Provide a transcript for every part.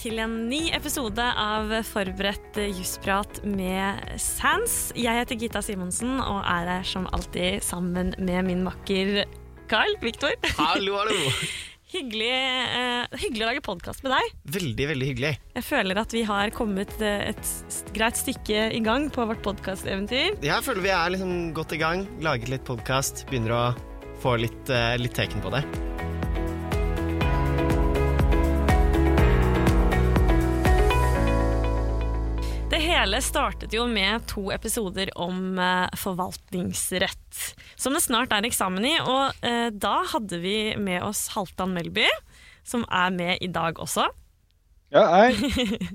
til en ny episode av Forberedt jusprat med Sans. Jeg heter Gita Simonsen og er her som alltid sammen med min makker Carl Viktor. Hallo, hallo. Hyggelig, uh, hyggelig å lage podkast med deg. Veldig, veldig hyggelig. Jeg føler at vi har kommet eh, et greit stykke i gang på vårt podkasteventyr. Jeg føler vi er liksom godt i gang. Laget litt podkast. Begynner å få litt, uh, litt teken på det. Hele startet jo med to episoder om eh, forvaltningsrett, som det snart er eksamen i. Og eh, da hadde vi med oss Halvdan Melby, som er med i dag også. Ja, hei.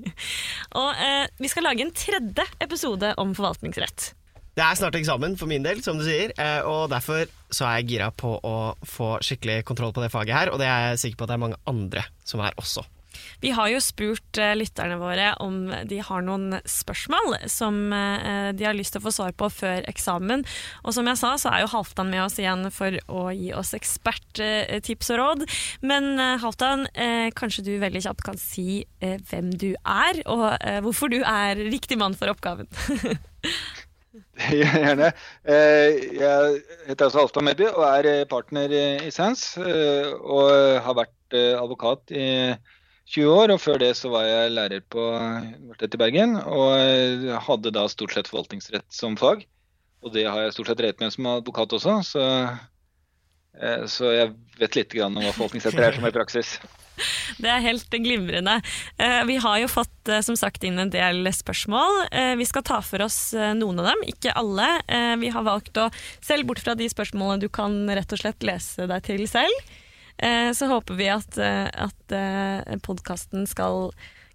Og eh, vi skal lage en tredje episode om forvaltningsrett. Det er snart eksamen for min del, som du sier, eh, og derfor så er jeg gira på å få skikkelig kontroll på det faget her, og det er jeg sikker på at det er mange andre som er også. Vi har jo spurt eh, lytterne våre om de har noen spørsmål som eh, de har lyst til å få svar på før eksamen. Og som jeg sa, så er jo Halvdan med oss igjen for å gi oss eksperttips og råd. Men eh, Halvdan, eh, kanskje du veldig kjapt kan si eh, hvem du er, og eh, hvorfor du er riktig mann for oppgaven. Gjerne. Eh, Jeg heter altså Halvdan Melby og er eh, partner eh, i Sands. eh, Og har vært eh, advokat i 20 år, og før det så var jeg lærer på Universitetet i Bergen. Og eh, hadde da stort sett forvaltningsrett som fag. Og det har jeg stort sett drevet med som advokat også, så, eh, så jeg vet litt grann om hva forvaltningsrett er som er i praksis. Det er helt glimrende. Eh, Vi har jo fått eh, som sagt inn en del spørsmål. Eh, Vi skal ta for oss eh, noen av dem, ikke alle. Eh, Vi har valgt å, selv bort fra de spørsmålene du kan rett og slett lese deg til selv, eh, så håper vi at, eh, at podkasten skal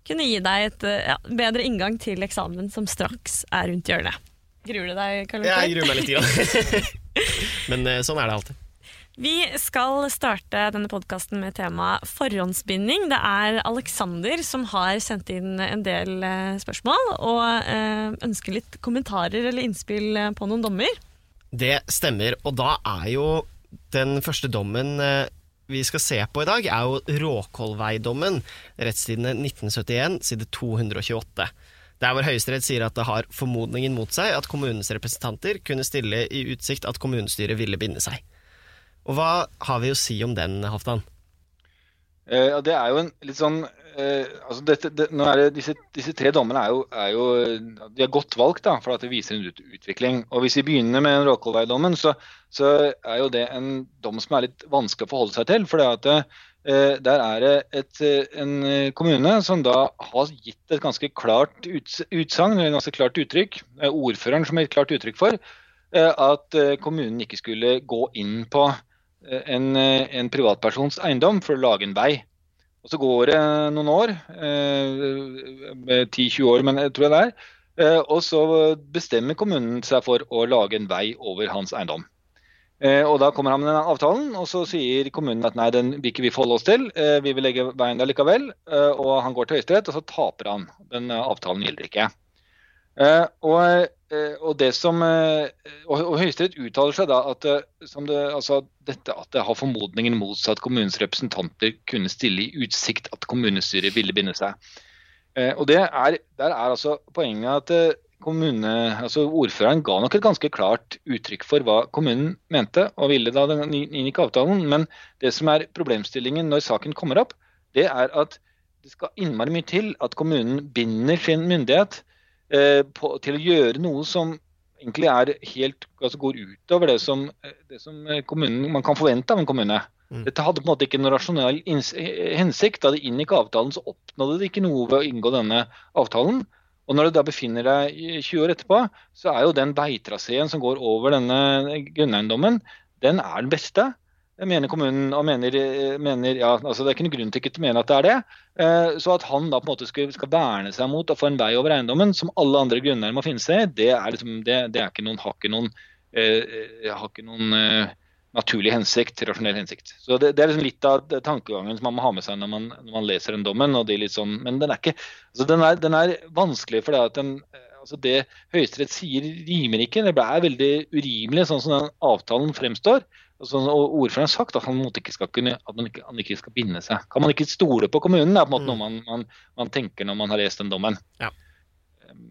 kunne gi deg et eh, ja, bedre inngang til eksamen som straks er rundt hjørnet. Gruer du deg, Karl Jeg gruer meg litt. Ja. Men eh, sånn er det alltid. Vi skal starte denne podkasten med temaet forhåndsbinding. Det er Aleksander som har sendt inn en del eh, spørsmål, og eh, ønsker litt kommentarer eller innspill eh, på noen dommer. Det stemmer, og da er jo den første dommen eh, vi skal se på i dag, er jo Råkollveidommen, rettstidene 1971, side 228. Der hvor Høyesterett sier at det har formodningen mot seg at kommunens representanter kunne stille i utsikt at kommunestyret ville binde seg. Og hva har vi å si om den, Halvdan? Eh, Ja, det er jo en litt sånn eh, altså dette, det, det, disse, disse tre dommene er jo, er jo de er godt valgt, da, for at det viser en ut, utvikling. Og Hvis vi begynner med Råkolvei-dommen, så, så er jo det en dom som er litt vanskelig å forholde seg til. for eh, Der er det et, eh, en kommune som da har gitt et ganske klart uts utsagn, et ganske klart uttrykk, eh, ordføreren som har gitt klart uttrykk for, eh, at eh, kommunen ikke skulle gå inn på en, en privatpersons eiendom for å lage en vei. Og Så går det noen år, eh, 10-20 år, men jeg tror jeg det er. eh, Og så bestemmer kommunen seg for å lage en vei over hans eiendom. Eh, Og Da kommer han med den avtalen, og så sier kommunen at nei, den vil ikke vi forholde oss til. eh, Vi vil legge veien der likevel. eh, Og han går til Høyesterett, og så taper han. Den eh, avtalen gjelder ikke. Eh, og, eh, og, det som, eh, og, og Høyesterett uttaler seg da at, det, altså, dette at det har formodningen mot seg at kommunens representanter kunne stille i utsikt at kommunestyret ville binde seg. Og det er, Der er altså poenget at kommune, altså ordføreren ga nok et ganske klart uttrykk for hva kommunen mente og ville da den inngikk avtalen. Men det som er problemstillingen når saken kommer opp, det er at det skal innmari mye til at kommunen binder sin myndighet på, til å gjøre noe som egentlig er helt, altså går utover det som, eh, det som eh, kommunen, man kan forvente av en kommune. Mm. Dette hadde på en måte ikke noen rasjonell eh, hensikt. Da de inngikk avtalen, så oppnådde de ikke noe ved å inngå denne avtalen. Og når du da befinner deg 20 år etterpå, så er jo den veitraseen som går over denne grunneiendommen, den er den beste. Mener kommunen og mener, eh, mener ja, altså Det er ikke noen grunn til ikke å mene at det er det. Eh, Så at han da på en måte skal, skal verne seg mot å få en vei over eiendommen, som alle andre grunneiere må finne seg i, det liksom, det, det er ikke noen, har ikke noen, eh, har ikke noen eh, naturlig hensikt, rasjonell hensikt. Så det, det er liksom litt av tankegangen som man må ha med seg når man, når man leser den dommen. og er litt sånn, Men den er ikke, altså den er, den er vanskelig fordi at den altså Det Høyesterett sier rimer ikke. Det er veldig urimelig sånn som den avtalen fremstår. altså, og ordføreren har sagt at han, ikke skal, kunne, at man ikke, han ikke skal binde seg. Kan man ikke stole på kommunen? Det er på en måte noe man, man, man tenker når man har lest den dommen. Ja.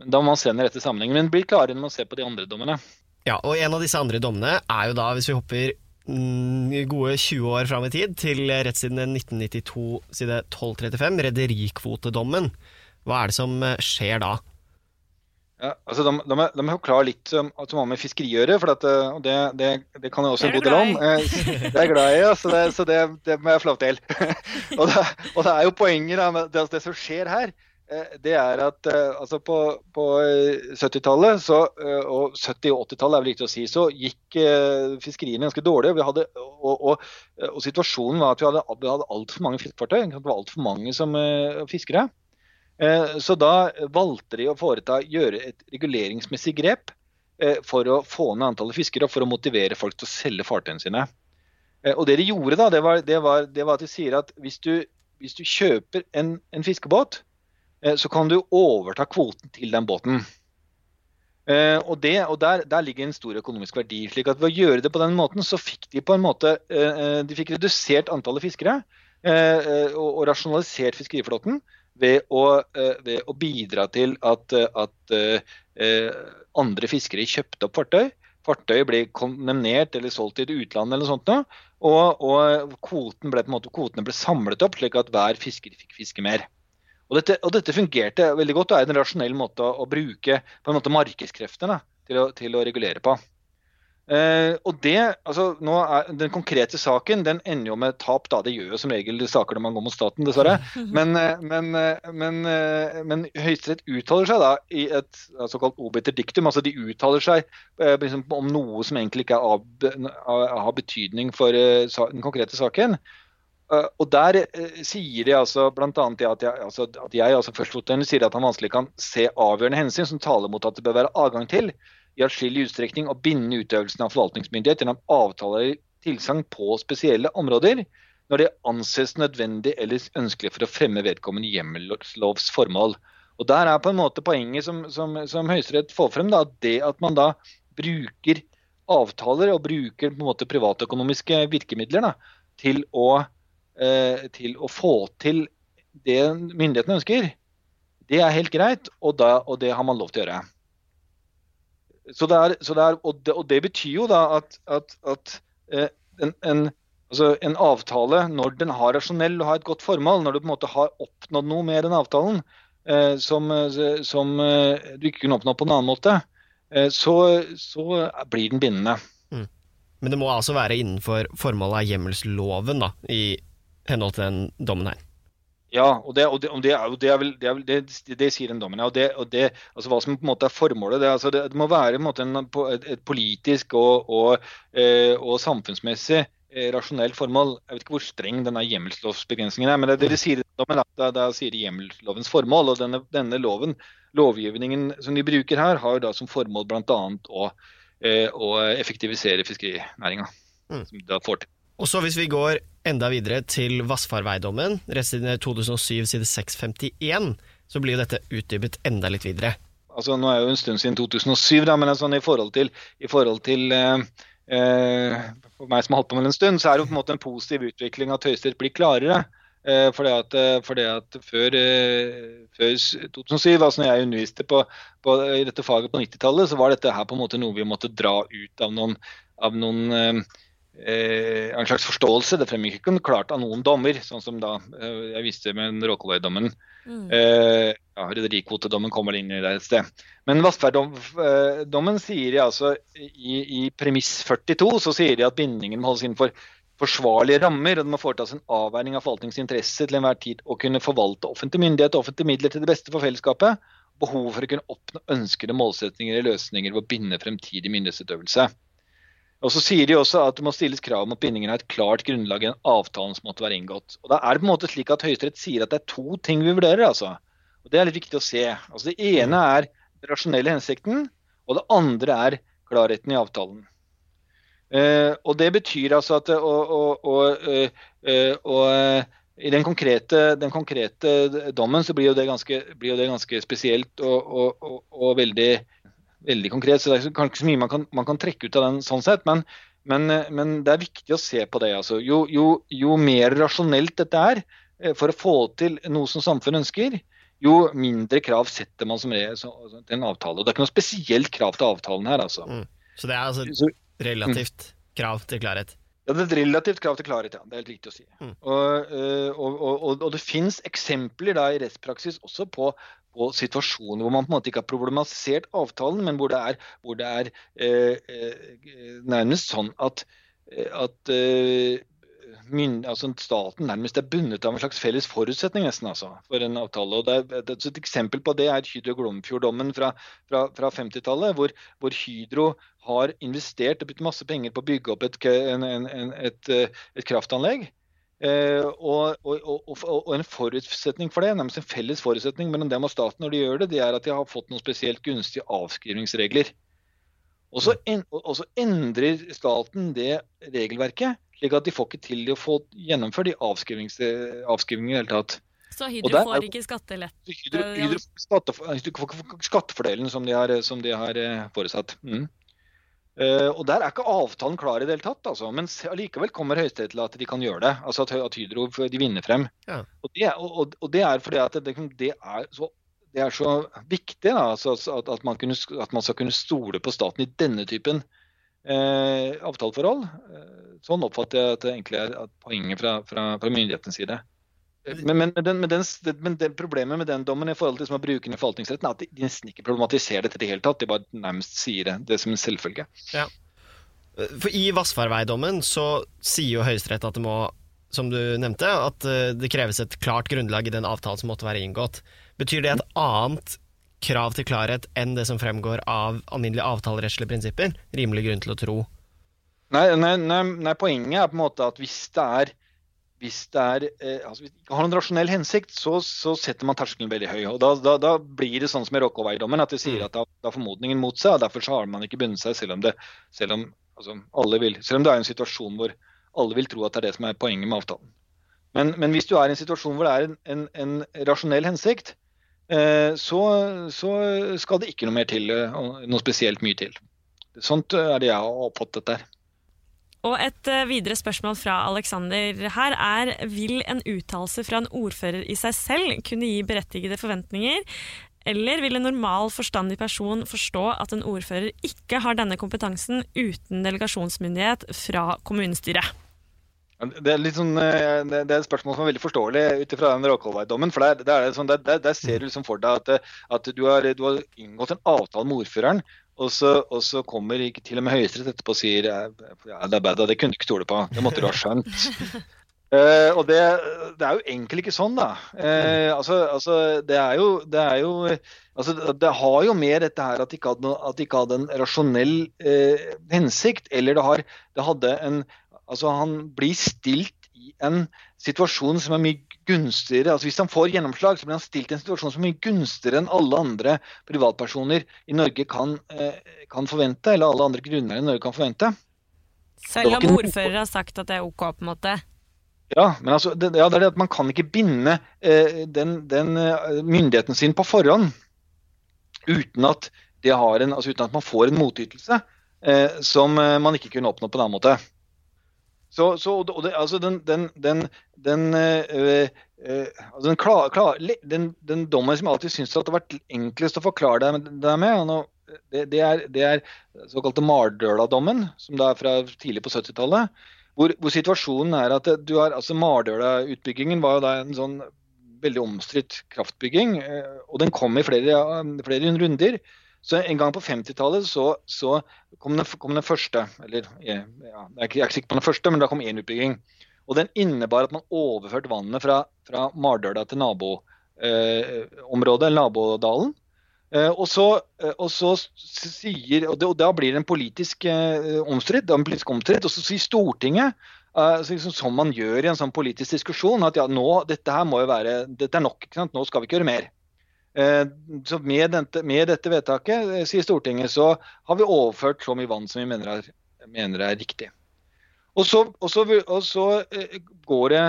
Da må man se den rette sammenhengen, men blir klarere når man ser på de andre dommene. Ja, og En av disse andre dommene er jo da, hvis vi hopper mm, gode 20 år fram i tid, til rettssiden 1992 side 1235, rederikvotedommen. Hva er det som eh, skjer da? Ja, altså de, de, de er jo klare litt som, som har med fiskeri å gjøre, for at, eh, og det, det, det, kan jeg også en god del om. Eh, det er glad i, så, det, så det, det må jeg få lov til. og, det, og det er jo poenget da, med det, det som skjer her, det er at altså på, på 70-tallet og 70- og 80-tallet er vel riktig å si, så gikk fiskeriene ganske dårlig. Vi hadde, og, og, og, situasjonen var at vi hadde, vi hadde altfor mange fiskefartøy. Det var altfor mange som fiskere. Eh, så da valgte de å foreta, gjøre et reguleringsmessig grep eh, for å få ned antallet fiskere og for å motivere folk til å selge fartøyene sine. Eh, og Det de gjorde, da, det var, det var, det var at de sier at hvis du, hvis du kjøper en, en, fiskebåt, så kan du overta kvoten til den båten. Og, det, og der, der, ligger en stor økonomisk verdi. slik at Ved å gjøre det på den måten, så fikk de på en måte de fikk redusert antallet fiskere og rasjonalisert fiskeriflåten ved å, eh, ved å bidra til at, eh, at eh, andre fiskere kjøpte opp fartøy. Fartøy ble kondemnert eller solgt til utlandet, eller sånt og, og kvoten ble, måte, kvotene ble samlet opp, slik at hver fisker fikk fiske mer. Og dette, og dette fungerte veldig godt og er en rasjonell måte å bruke på en måte markedskreftene til å, til å regulere på. Eh, og det, altså nå er Den konkrete saken den ender jo med tap. da, Det gjør jo som regel saker når man går mot staten, dessverre. Men, eh, men, eh, men, men Høyesterett uttaler seg da i et såkalt obiter dictum. altså De uttaler seg liksom, om noe som egentlig ikke av, har betydning for den konkrete saken. Uh, og Der uh, sier de altså bl.a. at jeg, altså, at jeg altså sier at han vanskelig kan se avgjørende hensyn som taler mot at det bør være adgang til i atskillig utstrekning å binde utøvelsen av forvaltningsmyndighet gjennom avtaler i tilsagn på spesielle områder når det anses nødvendig eller ønskelig for å fremme vedkommende hjemmelslovs formål. Og Der er på en måte poenget som, som, som Høyesterett får frem, da, det at man da bruker avtaler og bruker på en måte privatøkonomiske virkemidler da, til, å, eh, til å få til det myndighetene ønsker. Det er helt greit, og, da, og det har man lov til å gjøre. Så det er, så det er, og, det, og, det, betyr jo da at, at, at eh, en, en, altså en, avtale, når den har rasjonell og har et godt formål, når du på en måte har oppnådd noe med den avtalen eh, som, eh, som du ikke kunne oppnådd på en annen måte, så, så, blir den bindende. Mm. Men det må altså være innenfor formålet av hjemmelsloven, da, i henhold til den dommen her? Ja, og det, og det, og det, det er vel, det, det, sier den dommen. Ja. Og, og det, altså Hva som på en måte er formålet, det, altså det, må være en en, et, et, politisk og, og, eh, og samfunnsmessig eh, rasjonelt formål. Jeg vet ikke hvor streng denne hjemmelslovsbegrensningen er, men det, det sier dommen, da, da sier de hjemmelslovens formål. Og denne, denne, loven, lovgivningen som de bruker her, har da som formål bl.a. Å, eh, å effektivisere fiskerinæringa. Mm. Som da får til. Og så Hvis vi går enda videre til Vassfarveidommen, rettssiden 2007 side 651, så blir jo dette utdypet enda litt videre. Altså, Nå er det jo en stund siden 2007, da, men sånn, i forhold til, i forhold til eh, eh, For meg som har holdt på med en stund, så er det jo på en måte en positiv utvikling at Høyesterett blir klarere. Eh, fordi at, for det at før, eh, før, 2007, altså når jeg underviste på, på, i dette faget på 90-tallet, så var dette her på en måte noe vi måtte dra ut av noen, av noen eh, eh, en slags forståelse. Det fremgikk ikke klart av noen dommer, sånn som da eh, jeg viste med Råkoløy-dommen. Mm. Eh, ja, Rederikvotedommen kommer inn i det et sted. Men Vassfjærdommen sier de altså i, i, premiss 42 så sier de at bindingen må holdes innenfor forsvarlige rammer, og det må foretas en avveining av forvaltningens interesse til enhver tid å kunne forvalte offentlig myndighet og offentlige midler til det beste for fellesskapet. Behovet for å kunne oppnå ønskede målsetninger eller løsninger ved å binde fremtidig myndighetsutøvelse. Og så sier de også at det må stilles krav om at bindingen har et klart grunnlag i en avtalen som måtte være inngått. Og Da er det på en måte slik at Høyesterett sier at det er to ting vi vurderer. altså. Og Det er litt viktig å se. Altså Det ene er den rasjonelle hensikten, og det andre er klarheten i avtalen. Uh, og Det betyr altså at og, og, og, eh, og eh, i den konkrete, den konkrete, dommen så blir jo det ganske, jo det ganske spesielt og, veldig veldig konkret, så det er kanskje ikke så mye man kan, man kan trekke ut av den sånn sett. Men, Men, men, det er viktig å se på det. Altså. Jo, jo, jo, mer rasjonelt dette er for å få til noe som samfunnet ønsker, jo mindre krav setter man som regel til en avtale. Og Det er ikke noe spesielt krav til avtalen her. Altså. Mm. Så det er altså relativt krav til klarhet? Ja, Det er et relativt krav til klarhet, ja. Det er helt riktig å si. Mm. Og, og, og, og, det finnes eksempler da i rettspraksis også på, på, situasjoner hvor man på en måte ikke har problematisert avtalen, men hvor det er, hvor det er eh, nærmest sånn at, at eh, mynd, altså staten nærmest er bundet av en slags felles forutsetning nesten altså, for en avtale. og det er, Et eksempel på det er Hydro Glomfjord-dommen fra, fra, fra 50-tallet, hvor, hvor Hydro har investert og brukt masse penger på å bygge opp et, en, en, et, et kraftanlegg. Eh, og, og, og, og, en forutsetning for det, nærmest en felles forutsetning mellom dem og staten når de gjør det, det er at de har fått noen spesielt gunstige avskrivningsregler. Og så, en, så endrer staten det regelverket, slik at de får ikke til å få gjennomført de avskrivningene i hele tatt. Så Hydro får ikke skattelette? Hydro, Hydro får skattefordelen som de har, som de har eh, foresatt. Mm. Uh, og Der er ikke avtalen klar i det hele tatt. Altså. Men likevel kommer Høyesterett til at de kan gjøre det. Altså at, at Hydro de vinner frem. Ja. Og, det, og, og, det, er fordi at det, det, er, så, det er, så, viktig da, altså, at, at, man kunne, at, man skal kunne stole på staten i denne typen uh, avtaleforhold. Uh, sånn oppfatter jeg at det egentlig er poenget fra, fra, fra myndighetens side. Men, men, den, men, den, men den problemet med den dommen i forhold til som å bruke den i forvaltningsretten, er at de nesten ikke problematiserer dette i det hele tatt. De bare nærmest sier det, det som en selvfølge. Ja. For I Vassfarveidommen så sier jo Høyesterett at det må, som du nevnte, at eh, det kreves et klart grunnlag i den avtalen som måtte være inngått. Betyr det et annet krav til klarhet enn det som fremgår av alminnelige avtalerettslige prinsipper? Rimelig grunn til å tro? Nei, nei, nei, nei, poenget er på en måte at hvis det er hvis det er, eh, altså hvis det ikke har en rasjonell hensikt, så, så setter man terskelen veldig høy. og Da, da, da blir det sånn som i Rokkåveidommen, at de sier mm. at da, har formodningen mot seg. og Derfor så har man ikke bundet seg, selv om det, selv om, altså, alle vil, selv om det er en situasjon hvor alle vil tro at det er det som er poenget med avtalen. Men, men hvis du er i en situasjon hvor det er en, en, en rasjonell hensikt, eh, så, så, skal det ikke noe mer til, eh, noe spesielt mye til. Sånt er det jeg har oppfattet der. Og et eh, videre spørsmål fra Alexander her er vil en uttalelse fra en ordfører i seg selv kunne gi berettigede forventninger, eller vil en normal, forstandig person forstå at en ordfører ikke har denne kompetansen uten delegasjonsmyndighet fra kommunestyret? Det er, sånn, eh, det er, et spørsmål som er veldig forståelig ut fra den Råkolvei-dommen. for der, der, sånn, der, der, ser du liksom for deg at, at du, har, du, har, inngått en avtale med ordføreren og så, og så, kommer til og med Høyesterett etterpå og sier ja, det er bad, det kunne du ikke stole på. Det måtte du ha skjønt. uh, og det, det, er jo egentlig ikke sånn, da. Uh, altså, altså, det er jo, det, er jo altså, det har jo med dette her at de ikke hadde, at det ikke hadde en rasjonell uh, hensikt. Eller det, har, det hadde en Altså, han blir stilt i en situasjon som er mye gunstigere. altså Hvis han får gjennomslag, så blir han stilt i en situasjon som er gunstigere enn alle andre privatpersoner i Norge kan, eh, kan forvente, eller alle andre grunneiere i Norge kan forvente. Selv om ordfører har sagt at det er OK, på en måte? Ja, men altså, det, ja, det er det at man kan ikke binde eh, den, den uh, myndigheten sin på forhånd uten at, en, altså, uten at man får en motytelse eh, som uh, man ikke kunne oppnå på en annen måte. Så, så og det, altså den, den, den, den, øh, øh, altså den, klar, klar, den, den dommen som alltid syns det har vært enklest å forklare deg, deg med, det, det, er, det er såkalte Mardøla-dommen, som det er fra tidlig på 70-tallet. Hvor, hvor, situasjonen er at du har, altså Mardøla-utbyggingen var jo da en sånn veldig omstridt kraftbygging. Og den kom i flere, flere runder. Så en gang på 50-tallet så, så kom, den, kom, den, første eller ja, Jeg er ikke sikker på den første, men da kom én utbygging. Og Den innebar at man overførte vannet fra, fra Mardøla til naboområdet, eh, nabodalen. Eh, og, så, eh, og, så, sier, og, det, og da blir det en politisk eh, omstridt, og så sier Stortinget Uh, liksom, som man gjør i en sånn politisk diskusjon, at ja, nå, dette her må jo være, dette er nok. Nå skal vi ikke gjøre mer. Eh, så med, dette, med dette vedtaket, eh, sier Stortinget, så har vi overført så mye vann som vi mener er, mener er riktig. Og så, og så, og så eh, går det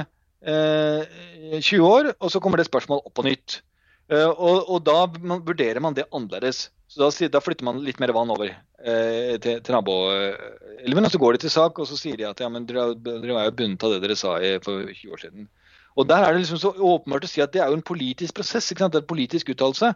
eh, 20 år, og så kommer det spørsmål opp på nytt. Eh, og, og, da vurderer man det annerledes. Så da, da, flytter man litt mer vann over eh, til, til naboelven. Og så går de til sak, og så sier de at ja, men dere, dere var jo bundet av det dere sa for 20 år siden. Og Der er det liksom så åpenbart å si at det er jo en politisk prosess. ikke sant? Det er en politisk uttalelse.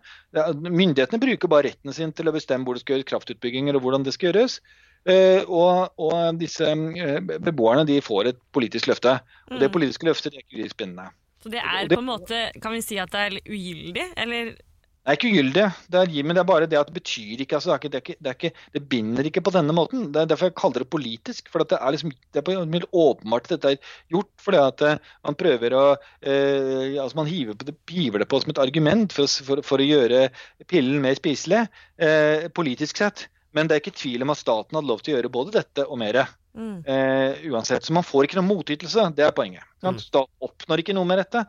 Myndighetene bruker bare retten sin til å bestemme hvor det skal gjøres kraftutbygginger og hvordan det skal gjøres. Uh, og, og, disse uh, beboerne de får et politisk løfte. Og Det mm. politiske løftet det er ikke spennende. Så det er på en måte, Kan vi si at det er ugyldig, eller? Det er ikke ugyldig, det er, men det er bare det at det betyr ikke altså, det, er ikke, det, er ikke, det, binder ikke på denne måten. Det er derfor jeg kaller det politisk. for det er, liksom, det er helt åpenbart at dette er gjort fordi at eh, man prøver å eh, altså Man hiver, det, hiver, det på som et argument for, for, for å gjøre pillen mer spiselig, eh, politisk sett. Men det er ikke tvil om at staten hadde lov til å gjøre både dette og mer. Mm. Eh, uansett. Så man får ikke noen motytelse, det er poenget. Mm. Staten oppnår ikke noe med dette.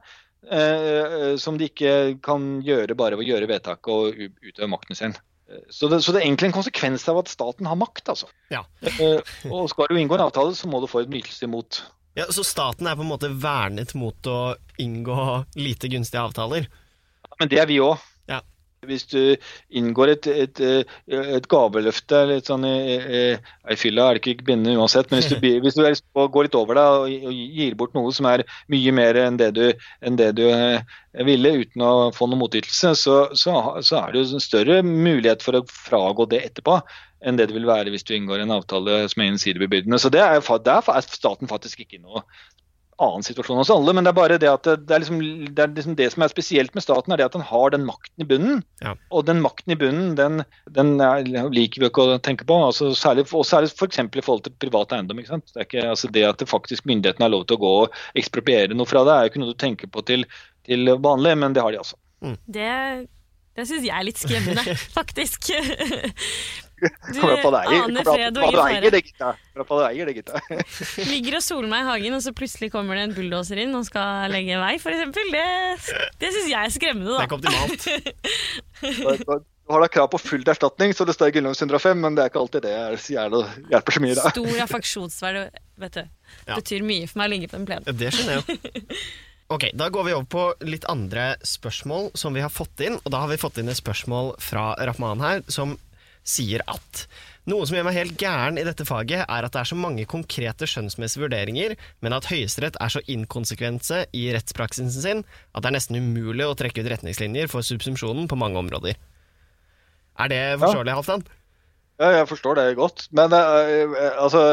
Eh, som de ikke kan gjøre bare ved å gjøre vedtak og utøve makten sin. Eh, så det, så det, er egentlig en konsekvens av at staten har makt. altså. Ja. eh, og Skal du inngå en avtale, så må du få et ytelse imot. Ja, Så staten er på en måte vernet mot å inngå lite gunstige avtaler? Ja, men det er vi òg. Hvis du inngår et, et, et gaveløfte litt sånn i, i, i fylla, er det ikke bindende uansett. Men hvis du, hvis du går litt over deg og, og, gir bort noe som er mye mer enn det du, enn det du eh, ville, uten å få noen motytelse, så, så, så, er det jo større mulighet for å fragå det etterpå enn det det vil være hvis du inngår en avtale som er innsidebebyrdende. Så det er, der er staten faktisk ikke noe annen situasjon hos alle, men det er bare det at det er, liksom, det, er liksom det som er spesielt med staten, er det at den har den makten i bunnen. Ja. Og den makten i bunnen, den, den er, liker vi ikke å tenke på. Altså, særlig, og særlig f.eks. For i forhold til privat eiendom. ikke sant? Det er ikke, altså det at det faktisk myndighetene har lov til å gå og ekspropriere noe fra det, er jo ikke noe du tenker på til, til vanlig, men det har de altså. Mm. Det, det syns jeg er litt skremmende, faktisk. Du aner fred og ingen fare. Ligger og soler meg i hagen, og så plutselig kommer det en bulldoser inn og skal legge vei, f.eks. Det, det syns jeg er skremmende, da. Det er ikke optimalt. Du har da krav på full erstatning, så det står i Grunnloven 105, men det er ikke alltid det hjelper så mye. Da. Stor affeksjonsverdi, vet du. Ja. Betyr mye for meg å ligge på en plen. Det skjønner jeg jo. Ok, Da går vi over på litt andre spørsmål som vi har fått inn. Og da har vi fått inn et spørsmål fra Rahman her, som sier at noe som gjør meg helt gæren i dette faget, er at det er så mange konkrete skjønnsmessige vurderinger, men at Høyesterett er så inkonsekvense i rettspraksisen sin at det er nesten umulig å trekke ut retningslinjer for subsumpsjonen på mange områder. Er det forståelig, ja. Halvdan? Ja, jeg forstår det godt. Men uh, altså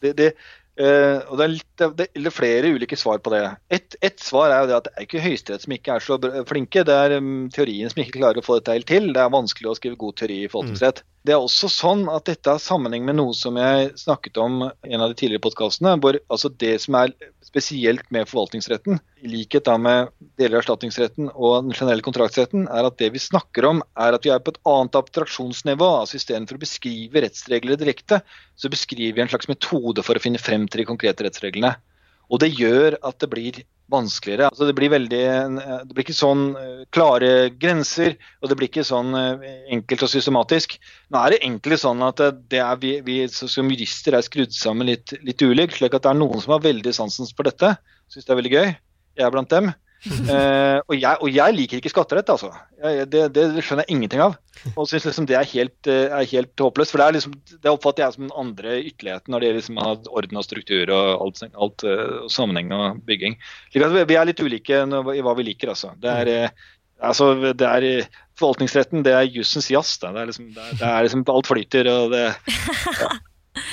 de, de, Uh, og det er, litt, det er, flere ulike svar på det. Et, et, svar er jo det at det er ikke Høyesterett som ikke er så flinke, det er um, teorien som ikke klarer å få dette helt til. Det er vanskelig å skrive god teori i forvaltningsrett. Mm. Det er også sånn at dette har sammenheng med noe som jeg snakket om i en av de tidligere podkastene. altså Det som er spesielt med forvaltningsretten, i likhet da med deler av erstatningsretten og den generelle kontraktsretten, er at det vi snakker om, er at vi er på et annet abstraksjonsnivå. altså Istedenfor å beskrive rettsregler direkte, så beskriver vi en slags metode for å finne frem til de konkrete rettsreglene. Og det gjør at det blir vanskeligere. Altså det, blir veldig, det blir ikke sånn eh, klare grenser, og det blir ikke sånn eh, enkelt og systematisk. Nå er det egentlig sånn at er vi, vi som jurister er skrudd sammen litt, litt ulikt, slik at det er noen som har veldig sansen for dette, syns det er veldig gøy. Jeg er blant dem. Uh, og, jeg, og, jeg, liker ikke skatterett, altså. Jeg, det, det, skjønner jeg ingenting av. Og syns liksom det er helt, uh, er helt, håpløst. For det, er liksom, det oppfatter jeg som den andre ytterligheten når det liksom, orden og struktur og alt, alt og sammenheng og bygging. vi er litt ulike i hva vi liker, altså. Det er, altså, det er Forvaltningsretten det er jussens jazz. Det er, liksom, det er, det er liksom, alt flyter. og det ja.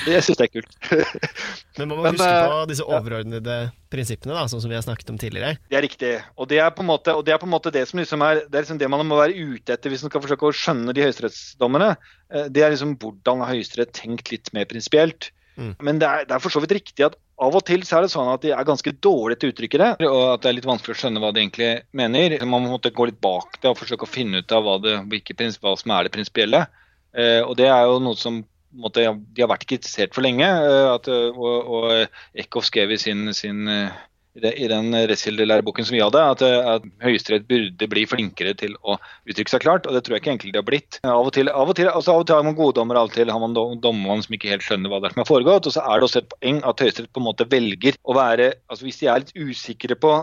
Jeg syns det er kult. Men man må Men, huske på eh, disse overordnede ja. prinsippene, da, sånn som vi har snakket om tidligere. Det er riktig. Og det er på en måte, det, på en måte det, som liksom er, det er liksom det man må være ute etter hvis man skal forsøke å skjønne de høyesterettsdommene. Eh, det er liksom hvordan Høyesterett tenkt litt mer prinsipielt. Mm. Men det er, det er, for så vidt riktig at av og til så er det sånn at de er ganske dårlige til å uttrykke det, og at det er litt vanskelig å skjønne hva de egentlig mener. Man må gå litt bak det og forsøke å finne ut av hva, det, hva som er det prinsipielle. Eh, og det er jo noe som måte, de har vært kritisert for lenge. Eh, at, eh, og, og Eckhoff skrev i sin, sin eh, i den rettskildelæreboken som vi hadde, at, at Høyesterett burde bli flinkere til å uttrykke seg klart. og Det tror jeg ikke egentlig de har blitt. Av og til, av og til, altså av og til har man gode dommer, av og til har man dommere som ikke helt skjønner hva det er som har foregått. og Så er det også et poeng at Høyesterett på en måte velger å være altså Hvis de er litt usikre på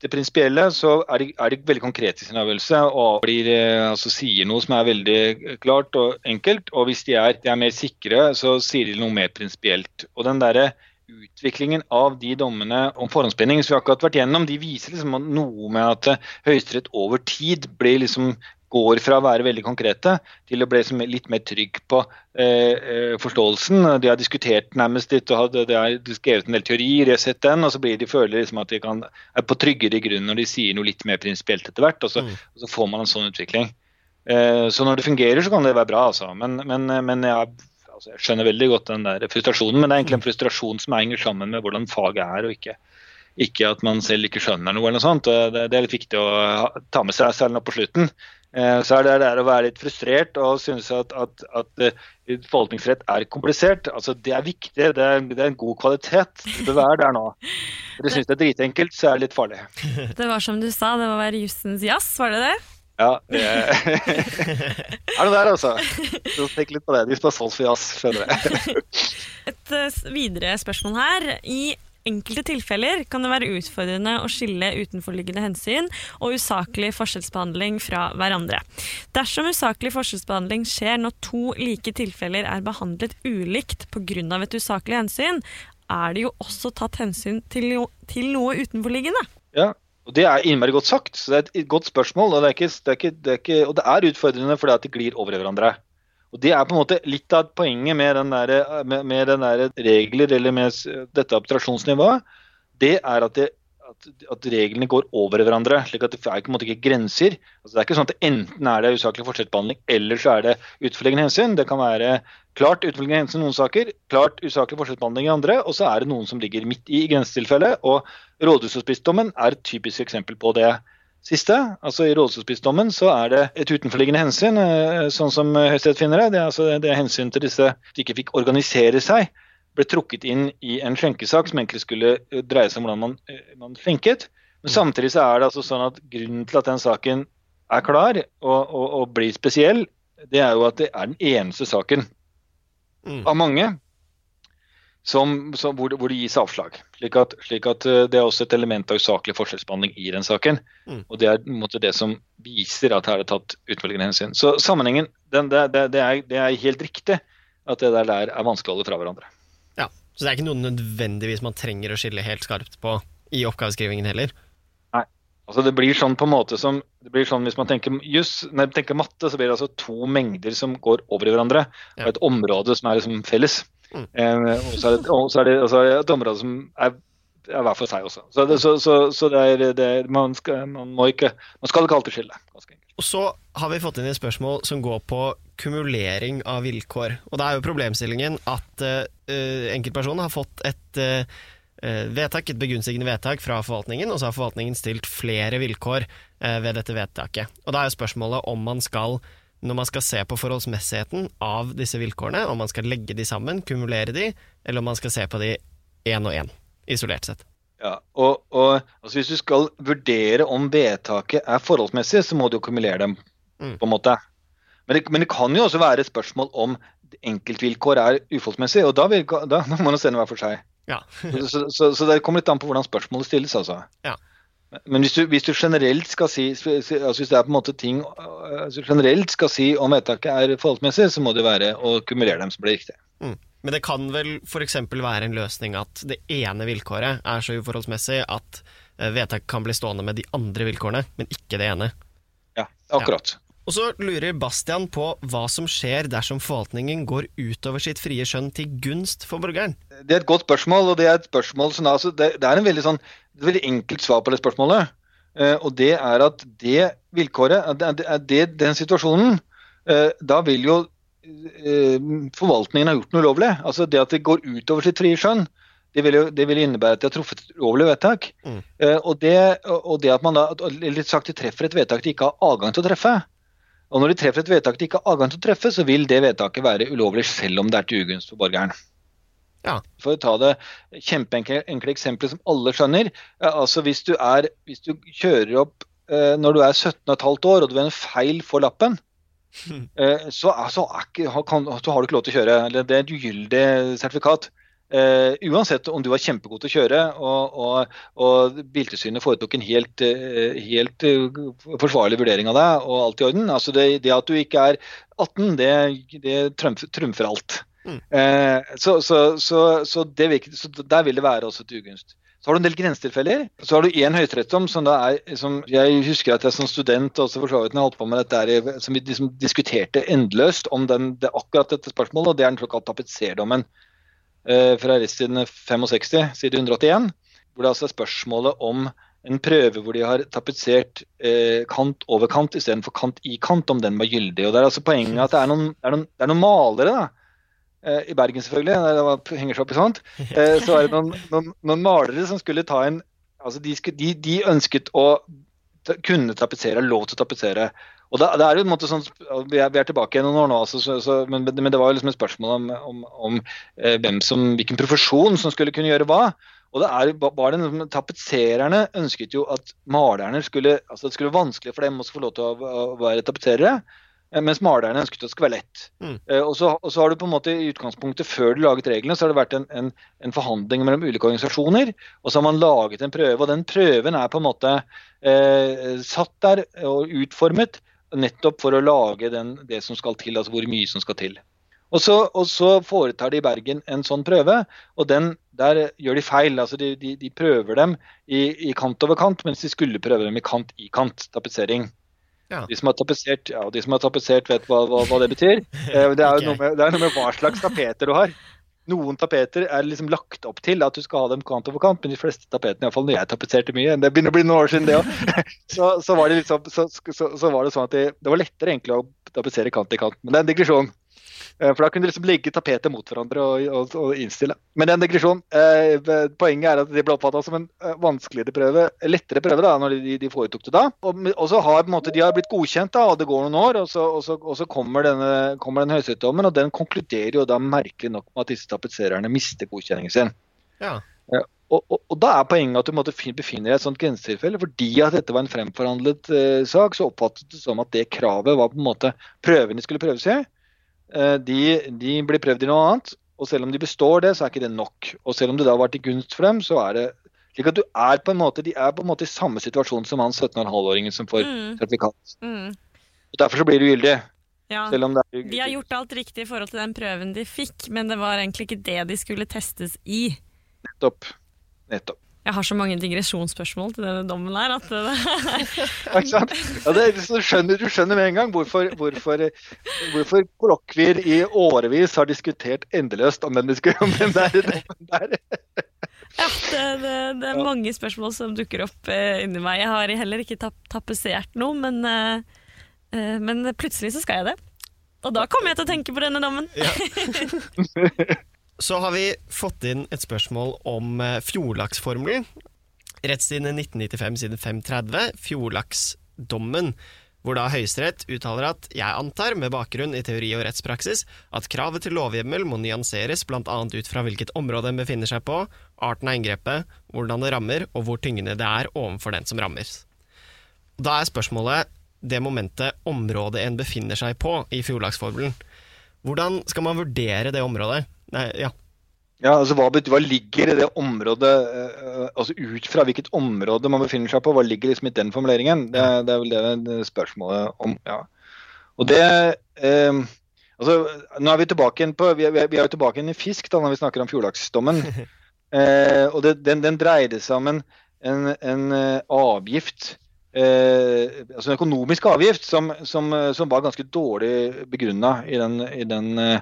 det prinsipielle, så er de, er de, veldig konkrete i sin avgjørelse og blir, eh, altså, sier noe som er veldig klart og enkelt. Og hvis de er, de er mer sikre, så sier de noe mer prinsipielt. Og den der utviklingen av de dommene om forhåndsbinding som vi akkurat vært gjennom, de viser liksom noe med at Høyesterett over tid blir liksom går fra å være veldig konkrete til å bli litt mer trygg på eh, eh, forståelsen. De har diskutert nærmest litt og de har skrevet en del teorier, jeg har sett den, og så blir de føler liksom at de kan, er på tryggere grunn når de sier noe litt mer prinsipielt etter hvert. Og så, mm. og så, får man en sånn utvikling. Eh, så når det fungerer, så kan det være bra, altså. Men, men, men jeg, altså, jeg, skjønner veldig godt den der frustrasjonen, men det er egentlig en frustrasjon som henger sammen med hvordan faget er, og ikke ikke at man selv ikke skjønner noe. eller noe sånt. Det, det er litt viktig å ta med seg selv nå på slutten. Eh, så er det der å være litt frustrert og synes at, at, at eh, forvaltningsrett er komplisert. Altså, det er viktig, det er, det er en god kvalitet. Det bør være der nå. Når du syns det er dritenkelt, så er det litt farlig. Det var som du sa, det må være jussens jazz, var det det? Ja. Det er det der, altså. Så tenk litt på det. De har solgt for jazz, skjønner jeg. Et eh, videre spørsmål her. I enkelte tilfeller kan det være utfordrende å skille utenforliggende hensyn og usaklig forskjellsbehandling fra hverandre. Dersom usaklig forskjellsbehandling skjer når to like tilfeller er behandlet ulikt pga. et usaklig hensyn, er det jo også tatt hensyn til, til noe utenforliggende. Ja, og Det er innmari godt sagt. så Det er et godt spørsmål. Og det er, ikke, det er, ikke, det er, ikke, det er utfordrende fordi at de glir over hverandre. Og Det er på en måte litt av poenget med, den der, med, med den der regler eller med dette abstraksjonsnivået. Det er at, det, at, at, reglene går over hverandre. slik at Det er på en måte ikke grenser. Altså det er ikke sånn at enten er det usaklig forskjellsbehandling eller så er det utforliggende hensyn. Det kan være klart utforliggende hensyn i noen saker, klart usaklig forskjellsbehandling i andre, og så er det noen som ligger midt i, i grensetilfellet. og Rådhushospitsdommen er et typisk eksempel på det siste. Altså I rådshusbiskdommen så er det et utenforliggende hensyn, eh, sånn som Høyesterett finner det. Det er, altså, det er hensyn til disse som ikke fikk organisere seg. Ble trukket inn i en skjenkesak som egentlig skulle eh, dreie seg om hvordan man, eh, man skjenket. Men samtidig så er det altså sånn at grunnen til at den saken er klar og, og, og blir spesiell, det er jo at det er den eneste saken mm. av mange som, som, hvor, det, hvor, det, gis avslag. Slik at, slik at, eh, Det er også et element av usaklig forskjellsbehandling i den saken. Mm. og Det er måte, det som viser at her er det tatt utvelgende hensyn. Så sammenhengen, den, det, det, er, det, er, helt riktig at det der, der er vanskelig å holde fra hverandre. Ja, Så det er ikke noe nødvendigvis man trenger å skille helt skarpt på i oppgaveskrivingen heller? Nei. Altså Det blir sånn på en måte som det blir sånn Hvis man tenker just, når man tenker matte, så blir det altså to mengder som går over i hverandre, ja. og et område som er liksom felles. Mm. Eh, og så er, det, det, det et område som er, er hver for seg også. Så, det, så, så, så det er, det, man, skal, man, må ikke, man skal ikke alltid skille. Og så har vi fått inn et spørsmål som går på kumulering av vilkår. Og da er jo problemstillingen at uh, enkeltpersoner har fått et uh, vedtak, et begunstigende vedtak fra forvaltningen, og så har forvaltningen stilt flere vilkår ved dette vedtaket. Og da er jo spørsmålet om man skal når man skal se på forholdsmessigheten av disse vilkårene, om man skal legge de sammen, kumulere de, eller om man skal se på de én og én, isolert sett. Ja, og, og altså Hvis du skal vurdere om vedtaket er forholdsmessig, så må du jo kumulere dem. Mm. på en måte. Men det, men det, kan jo også være et spørsmål om enkeltvilkår er uforholdsmessig, og da, vil, da, må man se det hver for seg. Ja. så, så, så, det kommer litt an på hvordan spørsmålet stilles. altså. Ja. Men hvis du, hvis du, generelt skal si altså hvis det er på en måte ting altså generelt skal si om vedtaket er forholdsmessig, så må det være å kumulere dem som blir riktig. Mm. Men det kan vel f.eks. være en løsning at det ene vilkåret er så uforholdsmessig at eh, vedtaket kan bli stående med de andre vilkårene, men ikke det ene. Ja, akkurat. Ja. Og så lurer Bastian på hva som skjer dersom forvaltningen går utover sitt frie skjønn til gunst for borgeren. Det er et godt spørsmål, og det er et spørsmål som altså, det, det, er en veldig, sånn, et veldig enkelt svar på det spørsmålet. Uh, og det er at det vilkåret, at det, den situasjonen, uh, da vil jo uh, forvaltningen ha gjort noe ulovlig. Altså det at det går utover sitt frie skjønn. Det vil, jo, det vil innebære at de har truffet et ulovlig vedtak. Mm. Og, det, og, det, at man da litt sagt, de treffer et vedtak de ikke har adgang til å treffe. Og Når de treffer et vedtak de ikke har adgang til å treffe, så vil det vedtaket være ulovlig selv om det er til ugunst for borgeren. Ja. For å ta det kjempeenkle eksempelet som alle skjønner. altså Hvis du, er, hvis du kjører opp eh, når du er 17,5 år og du ved en feil får lappen, eh, så, altså, ikke, kan, så, har du ikke lov til å kjøre. eller Det er et ugyldig sertifikat. Uh, uansett om du var kjempegod til å kjøre og, og, og Biltilsynet foretok en helt, uh, helt uh, forsvarlig vurdering av deg og alt i orden. Altså det, det at du ikke er 18, det, det trumfer alt. Mm. Så, så, så, så, der vil det være også til ugunst. Så har du en del grensetilfeller. Så har du én høyesterettsdom som da er som Jeg husker at jeg som student også for så vidt holdt på med dette som vi liksom diskuterte endeløst om den, det, akkurat dette spørsmålet, og det er den såkalte tapetserdommen fra siden 65, side 181. Hvor det altså er spørsmålet om en prøve hvor de har tapetsert eh, kant over kant istedenfor kant i kant, om den var gyldig. Og det er altså Poenget at det er noen, det er noen, det er noen malere da, Eh, i Bergen selvfølgelig, der det henger seg opp i sånt, eh, så er det noen, noen, noen malere som skulle ta en altså de, de, de ønsket å kunne tapetsere, lov til å tapetsere. Og da, det er jo en måte sånn, Vi er, vi er tilbake noen år nå, altså, så, så, men, men, det var jo liksom et spørsmål om, om, om eh, hvem som, hvilken profesjon som skulle kunne gjøre hva. Og det er, bare den, Tapetsererne ønsket jo at malerne skulle altså det skulle være vanskelig for dem å få lov til å, å være tapetserere. Eh, mens malerne ønsket at det skulle være lett. Mm. Eh, og, så, og, så, har du på en måte i utgangspunktet, før du laget reglene, så har det vært en, en, en, forhandling mellom ulike organisasjoner. Og så har man laget en prøve, og den prøven er på en måte eh, satt der og utformet nettopp for å lage den, det som skal til, altså hvor mye som skal til. Og så, og så foretar de i Bergen en sånn prøve, og den, der gjør de feil. altså De, de, de prøver dem i, i, kant over kant, mens de skulle prøve dem i kant i kant, tapetsering. Ja. De som har tapetsert, ja, de som har tapetsert vet hva, hva, hva, det betyr. Eh, det er jo okay. noe, med, det er noe med hva slags tapeter du har. Noen tapeter er liksom lagt opp til at du skal ha dem kant over kant, men de fleste tapetene, iallfall når jeg tapetserte mye, det begynner å bli noen år siden det òg, så, så, var det liksom, så, så, var det sånn at det, det var lettere egentlig å tapetsere kant i kant. Men det er en digresjon. Eh, for da kunne de liksom legge tapetet mot hverandre og, og, og innstille. Men den digresjonen. Eh, poenget er at de ble oppfatta som en eh, vanskeligere prøve, lettere prøve da, når de, de foretok det da. Og, og, så har måte, de har blitt godkjent, da, og det går noen år, og så, og så, så kommer, denne, kommer den høyesterettsdommen, og den konkluderer jo da merkelig nok med at disse tapetsererne mister godkjenningen sin. Ja. Eh, og, og, og, da er poenget at du måtte befinne deg i et sånt grensetilfelle. Fordi at dette var en fremforhandlet eh, sak, så oppfattet det som at det kravet var på en måte prøven de skulle prøves i. Eh, de, de, blir prøvd i noe annet. Og selv om de består det, så er ikke det nok. Og selv om det da har vært til gunst for dem, så er det slik at du er på en måte, de er på en måte i samme situasjon som han 17,5-åringen som får mm. sertifikat. Mm. Derfor så blir det ugyldig. Ja, de har gjort alt riktig i forhold til den prøven de fikk, men det var egentlig ikke det de skulle testes i. Nettopp. Nettopp. Jeg har så mange digresjonsspørsmål til denne dommen her at det ja, det, du, skjønner, du, skjønner, med en gang hvorfor, hvorfor, hvorfor kollokvier i årevis har diskutert endeløst om den, diskusjonen der der. Ja, det, det, det, er mange spørsmål som dukker opp eh, inni meg. Jeg har heller ikke tap tapetsert noe, men, eh, eh, men, plutselig så skal jeg det. Og da kommer jeg til å tenke på denne dommen. Ja. Så har vi fått inn et spørsmål om eh, fjordlaksformelen. Rettstiden 1995 siden 530, fjordlaksdommen, hvor da Høyesterett uttaler at jeg antar, med bakgrunn i teori og rettspraksis, at kravet til lovhjemmel må nyanseres bl.a. ut fra hvilket område en befinner seg på, arten av inngrepet, hvordan det rammer, og hvor tyngende det er overfor den som rammes. Da er spørsmålet det momentet området en befinner seg på i fjordlaksformelen. Hvordan skal man vurdere det området? Nei, ja. Ja, altså hva, hva, ligger i det området uh, altså Ut fra hvilket område man befinner seg på, hva ligger liksom i den formuleringen? Det, det er vel det, det spørsmålet om. ja. Og det eh, altså, Nå er vi tilbake igjen på, vi er, vi er jo tilbake igjen i fisk da, når vi snakker om fjordlaksdommen. Eh, og det, den, den, dreide seg om en, en, en avgift altså en økonomisk avgift som, som, som var ganske dårlig begrunna i den, i den Eh,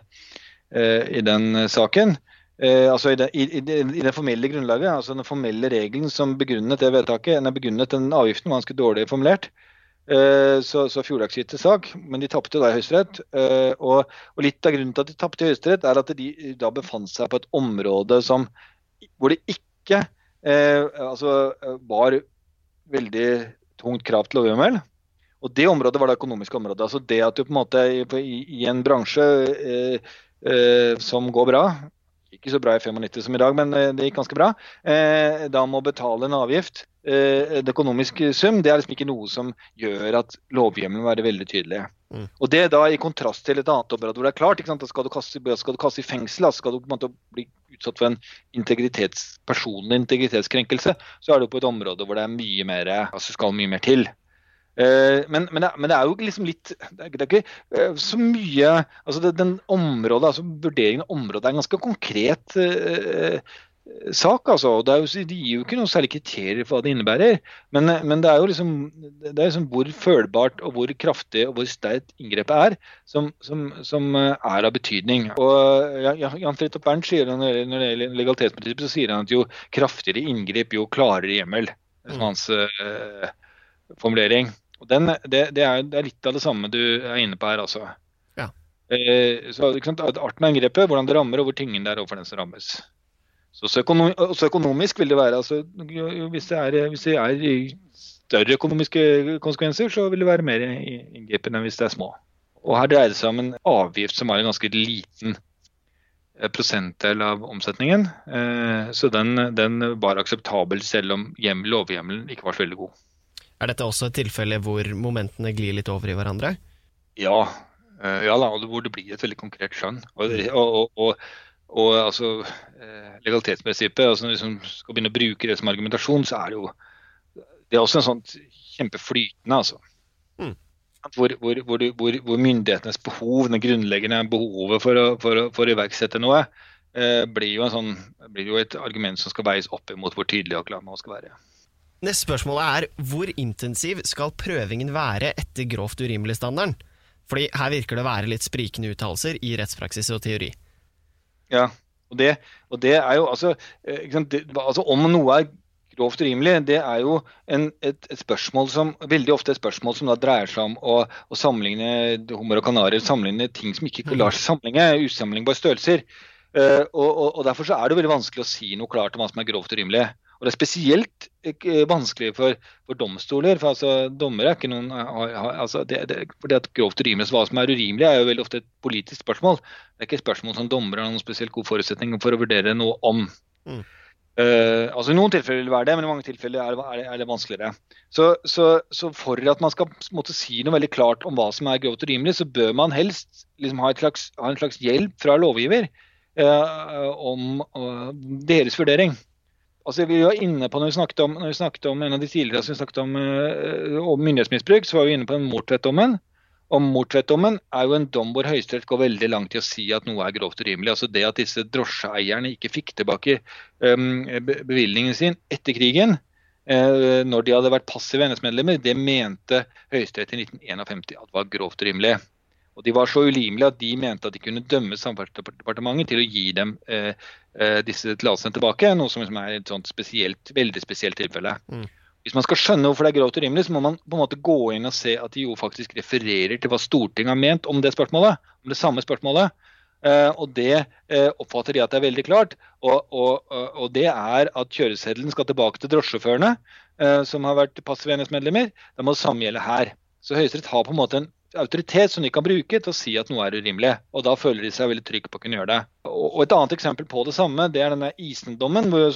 i den saken. Eh, altså i, det, i, i, i, det formelle grunnlaget, altså den formelle regelen som begrunnet det vedtaket, den er begrunnet den avgiften var ganske dårlig formulert. Eh, så, så Fjordlax sak, men de tapte i Høyesterett. Og, og, litt av grunnen til at de tapte i Høyesterett, er at de da befant seg på et område som, hvor det ikke eh, altså, var veldig tungt krav til lovhjemmel. Og det området var det økonomiske området. altså Det at du på en måte i, i, en bransje eh, eh, som går bra, ikke så bra i 95 som i dag, men det gikk ganske bra, da må betale en avgift, en økonomisk sum, det er liksom ikke noe som gjør at lovhjemlene må være veldig tydelig. Mm. Og Det da i kontrast til et annet område hvor det er klart, ikke sant? da skal du kaste, skal du kaste i fengsel, da skal du på en måte bli utsatt for en integritets, personlig integritetskrenkelse, så er du på et område hvor det er mye mer, altså skal mye mer til. Uh, men, men, det, men, det, er jo liksom litt Det er, det er ikke uh, så mye altså det, den området, altså Vurderingen av området er en ganske konkret. eh, sak. altså, og jo, De gir jo ikke noen særlig kriterier for hva det innebærer. Men, men det er jo liksom, det er liksom hvor følbart og hvor kraftig og hvor sterkt inngrepet er, som, som, som, eh, er av betydning. Og Jan Fridtjof Bernt sier når det gjelder legalitetsprinsippet, så sier han at jo kraftigere inngrep, jo klarere hjemmel. Som hans eh, formulering. Og den, det, det, er, det, er, litt av det samme du er inne på her, altså. Ja. Eh, så, Arten av inngrepet, hvordan det rammer og hvor tyngden det er overfor den som rammes. Så så, økonomisk vil det være. Altså, hvis, det er, hvis, det er, større økonomiske konsekvenser, så vil det være mer inngripende enn hvis det er små. Og Her dreier det seg om en avgift som har en ganske liten eh, prosentdel av omsetningen. Eh, så den, den var akseptabel selv om lovhjemmelen ikke var så veldig god. Er dette også et tilfelle hvor momentene glir litt over i hverandre? Ja, eh, ja da, hvor det blir et veldig konkret skjønn. Og, og, og, og altså, eh, legalitetsprinsippet, altså vi liksom skal begynne å bruke det som argumentasjon, så er det jo det er også en sånn kjempeflytende, altså. Mm. Hvor, hvor, hvor, hvor, myndighetenes behov, det grunnleggende behovet for å, for å, for å iverksette noe, eh, blir, jo sånn, blir, jo et argument som skal veies opp imot hvor tydelig og klar man skal være. Neste spørsmål er hvor intensiv skal prøvingen være etter grovt urimelig-standarden? Fordi her virker det å være litt sprikende uttalelser i rettspraksis og teori. Ja, og det, og det er jo altså, eh, det, altså, Om noe er grovt urimelig, det er jo en, et, et, spørsmål som veldig ofte et spørsmål som da dreier seg om å, å sammenligne hummer og kanarier, sammenligne ting som ikke lar seg sammenligne, usammenlignbare størrelser. Uh, og, og, og, Derfor så er det veldig vanskelig å si noe klart om hva som er grovt urimelig. Og Det er spesielt eh, vanskelig for, for domstoler. for altså, Dommere er ikke noen altså, det, det, fordi at Grovt urimelig, hva som er urimelig, er jo veldig ofte et politisk spørsmål. Det er ikke et spørsmål som dommere har noen spesielt god forutsetning for å vurdere noe om. Mm. Uh, altså I noen tilfeller vil det være det, men i mange tilfeller er det, er det vanskeligere. Så, så, så, for at man skal måtte si noe veldig klart om hva som er grovt urimelig, så bør man helst liksom ha, slags, ha, en slags hjelp fra lovgiver uh, om uh, deres vurdering. Altså, vi var inne på, når vi snakket om, vi snakket om en av de tidligere som vi snakket om, uh, om myndighetsmisbruk, så var vi inne på den Mortvedt-dommen. Og Mortvedt-dommen er jo en dom hvor Høyesterett går veldig langt i å si at noe er grovt urimelig. Altså Det at disse drosjeeierne ikke fikk tilbake um, bevilgningen sin etter krigen, uh, når de hadde vært passive NS-medlemmer, det mente Høyesterett i 1951 at var grovt urimelig. Og De var så urimelige at de mente at de kunne dømme Samferdselsdepartementet til å gi dem eh, eh, disse tillatelsene tilbake, noe som er et sånt spesielt, veldig spesielt tilfelle. Mm. Hvis man skal skjønne hvorfor det er grovt urimelig, så må man på en måte gå inn og se at de jo faktisk refererer til hva Stortinget har ment om det spørsmålet, om det samme spørsmålet. Uh, og Det uh, oppfatter de at det er veldig klart. Og, og, og det er at kjøreseddelen skal tilbake til drosjesjåførene som har vært passive NS-medlemmer. Det må det samme gjelde her. Så Høyesterett har på en måte en autoritet som de kan bruke til å si at noe er urimelig. Og da føler de seg veldig trygge på å kunne gjøre det. Og Et annet eksempel på det samme det er denne Isen-dommen, hvor,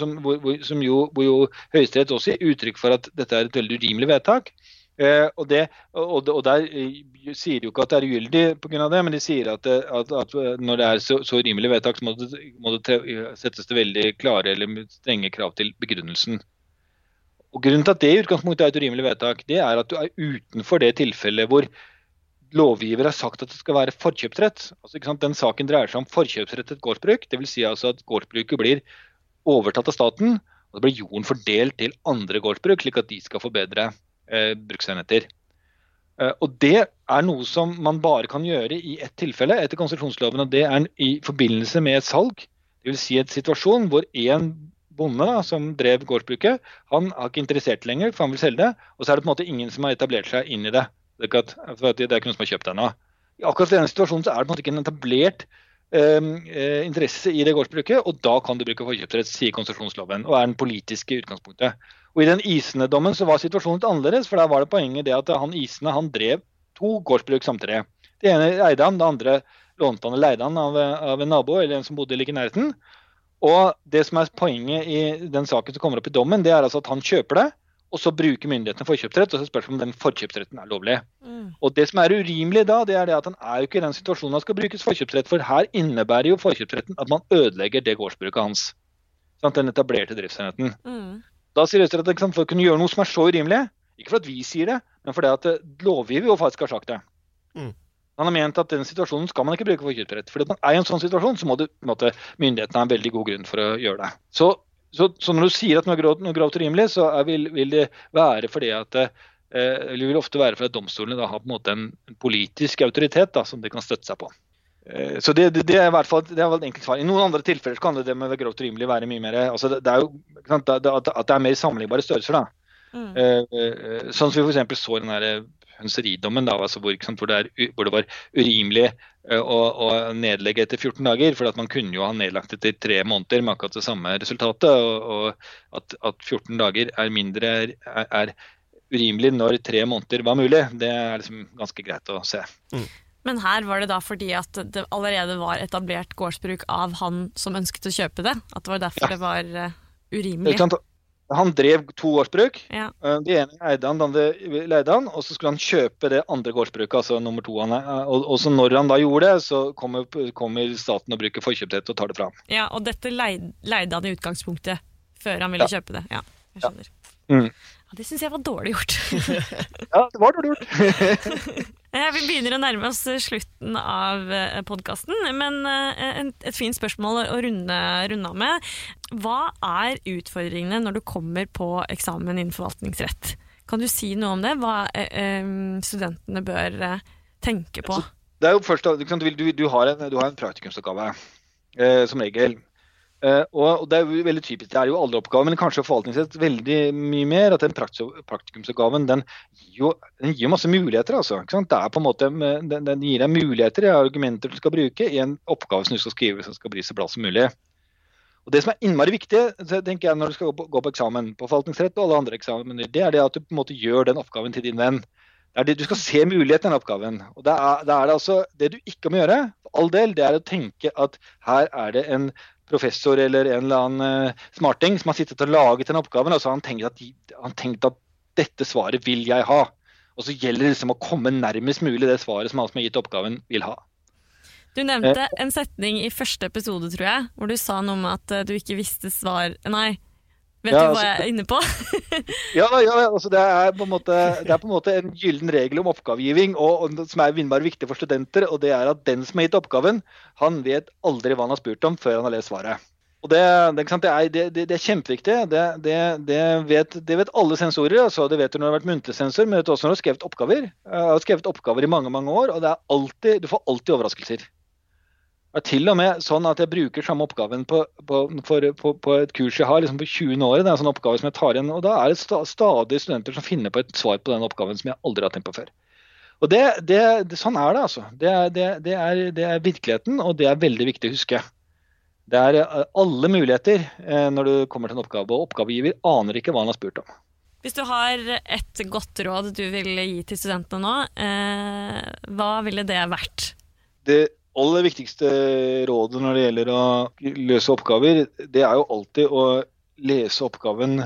jo, hvor jo Høyesterett også gir uttrykk for at dette er et veldig urimelig vedtak. Eh, og, det, og, og, Der eh, sier de jo ikke at det er ugyldig pga. det, men de sier at, det, at, at når det er så, så urimelig vedtak, så må det, må det settes det veldig klare eller strenge krav til begrunnelsen. Og Grunnen til at det i utgangspunktet er et urimelig vedtak, det er at du er utenfor det tilfellet hvor lovgiver har sagt at det skal være forkjøpsrett. Altså, Den saken dreier seg om forkjøpsrett til et gårdsbruk. Dvs. Si altså at gårdsbruket blir overtatt av staten, og det blir jorden fordelt til andre gårdsbruk, slik at de skal få bedre eh, bruksenheter. Eh, og Det er noe som man bare kan gjøre i ett tilfelle etter konsesjonsloven, og det er i forbindelse med et salg. Dvs. Si et situasjon hvor en bonde da, som drev gårdsbruket, han er ikke interessert lenger, for han vil selge det. Og så er det på en måte ingen som har etablert seg inn i det. Ikke, at, det er ikke noen som har kjøpt ennå. I akkurat denne situasjonen så er det ikke en etablert eh, interesse i det gårdsbruket, og da kan du bruke forkjøpsrett, sier konsesjonsloven, og er den politiske utgangspunktet. Og I den Isene-dommen så var situasjonen litt annerledes, for der var det poenget det at han Isene han drev to gårdsbruk samtidig. Det ene eide han, det andre lånte han eller leide han av, av, en nabo eller en som bodde like i nærheten. Og det som er poenget i den saken som kommer opp i dommen, det er altså at han kjøper det, og så bruker myndighetene forkjøpsrett, og så spørs det om den forkjøpsretten er lovlig. Mm. Og det som er urimelig da, det er det at han er jo ikke i den situasjonen han skal brukes forkjøpsrett, for her innebærer jo forkjøpsretten at man ødelegger det gårdsbruket hans. Sant? Den etablerte driftsenheten. Mm. Da sier Høyesterett at for å kunne gjøre noe som er så urimelig, ikke for at vi sier det, men fordi at eh, lovgiver jo faktisk har sagt det. Mm. Han har ment at den situasjonen skal man ikke bruke forkjøpsrett. For man er i en sånn situasjon, så må det, på en måte, myndighetene ha en veldig god grunn for å gjøre det. Så, så, så når du sier at noe er grovt, noe grovt urimelig, så er, vil, vil, det være fordi at eh, det vil ofte være fordi domstolene da har på en måte en politisk autoritet da, som de kan støtte seg på. Eh, Så det, det, det er i hvert fall det er vel enkelt svar. I noen andre tilfeller kan det, det med grovt urimelig være mye mer altså det, det er jo, sant, det, at, det er mer sammenlignbare størrelser. da. Mm. Eh, eh, Sånn som vi f.eks. så i den der eh, hønseridommen, da, altså hvor, sant, hvor, det er, hvor det var urimelig å, å nedlegge etter 14 dager. For at man kunne jo ha nedlagt etter tre måneder med akkurat det samme resultatet. Og, og at, at 14 dager er mindre er, er urimelig når tre måneder var mulig, det er liksom ganske greit å se. Men her var det da fordi at det allerede var etablert gårdsbruk av han som ønsket å kjøpe det? At det var derfor Ja. det var urimelig? sant? Han drev to gårdsbruk. Ja. Eh, Det ene eide han, det andre leide han, og så skulle han kjøpe det andre gårdsbruket, altså nummer to. Han, er- og, og så når han da gjorde det, så kommer, kommer staten og bruker forkjøpsrett og tar det fra ham. ja, og dette leide, leide han i utgangspunktet før han ville kjøpe det? Ja, jeg skjønner. Mm. Ja, det syns jeg var dårlig gjort. Ja, det var dårlig gjort. Eh, Vi begynner å nærme oss slutten av podkasten, men eh, et fint spørsmål å runde, runde av med. Hva er utfordringene når du kommer på eksamen innen forvaltningsrett? Kan du si noe om det? Hva eh, eh, studentene bør eh, tenke på? Det er jo først, du, du, du har en, du har en praktikumsoppgave, eh, som regel. Eh, og, det er jo veldig typisk, det er jo alle oppgaver, men kanskje forvaltningsrett veldig mye mer. At den praktikumsoppgaven den gir jo, den gir masse muligheter. altså. Det er på en måte, den, den gir deg muligheter, i argumenter du skal bruke i en oppgave som du skal skrive som skal bli så bra som mulig. Og Det som er innmari viktig tenker jeg når du skal gå på, gå på eksamen, på forvaltningsrett og alle andre eksamener, det er det at du på en måte gjør den oppgaven til din venn. Det, du skal se muligheten i den oppgaven. Og det er, det er det altså, det du ikke må gjøre, for all del, det er å tenke at her er det en professor eller en eller annen eh, smarting som har sittet og laget den oppgaven, og så har han tenkt at, han tenkt at dette svaret vil jeg ha. Og så gjelder det liksom å komme nærmest mulig det svaret som han som har gitt oppgaven, vil ha. Du nevnte en setning i første episode, tror jeg, hvor du sa noe om at eh, du ikke visste svar Nei, vet Ja, du hva altså- jeg er inne på? Ja, ja altså det, er på en måte, det er på en måte en gyllen regel om oppgavegiving og, og, som er innmari viktig for studenter. og det er at Den som har gitt oppgaven, han vet aldri hva han har spurt om før han har lest svaret. Og Det, det, er, det, er kjempeviktig. Det, det, det, vet, det vet alle sensorer. Altså, det vet du når det har vært muntlig sensor, men vet også når du har skrevet oppgaver. Jeg har skrevet oppgaver i mange mange år, og det alltid, du får alltid overraskelser. Det er til og med sånn at jeg bruker samme oppgaven på, på, for, på, på et kurs jeg har liksom på 20 år. Det er en sånn oppgave som jeg tar igjen, og Da er det sta, stadig studenter som finner på et svar på den oppgaven som jeg aldri har tenkt på før. Og det, det, det, Sånn er det, altså. Det er, det, det, er, det er virkeligheten, og det er veldig viktig å huske. Det er eh, alle muligheter eh, når du kommer til en oppgave, og oppgavegiver aner ikke hva han har spurt om. Hvis du har et godt råd du vil gi til studentene nå, eh, hva ville det vært? Det aller viktigste rådet når det gjelder å løse oppgaver, det er jo alltid å lese oppgaven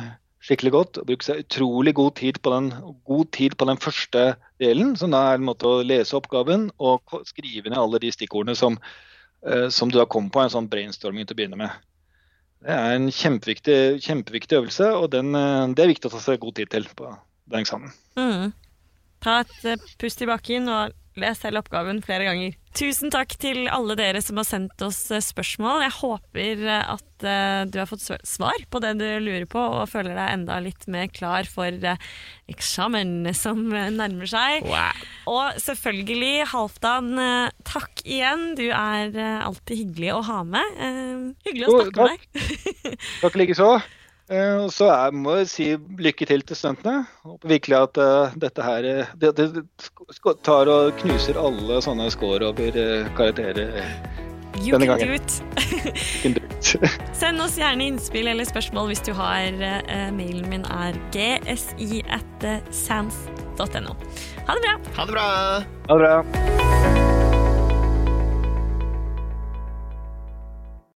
skikkelig godt. og Bruke seg utrolig god tid på den, god tid på den første delen, som da er en måte å lese oppgaven og skrive ned alle de stikkordene som, eh, som du da kom på, en sånn brainstorming til å begynne med. Det er en kjempeviktig, kjempeviktig øvelse, og den, eh, det er viktig å ta seg god tid til på den eksamen. Mm. Ta et eh, pust i bakken og les hele oppgaven flere ganger. Tusen takk til alle dere som har sendt oss eh, spørsmål. Jeg håper eh, at du har fått svar på det du lurer på, og føler deg enda litt mer klar for eksamen som nærmer seg. Wow. Og selvfølgelig, Halvdan, takk igjen. Du er alltid hyggelig å ha med. Hyggelig å snakke med deg. Takk likeså. Eh, så jeg må si lykke til til studentene. Håper virkelig at eh, dette her eh, det, det, tar og knuser alle sånne score over karakterer. You Denne can gangen. do it. can do it. Send oss gjerne innspill eller spørsmål hvis du har. Mailen min er gsi at sans.no. Ha det bra! Ha det bra! ha det bra.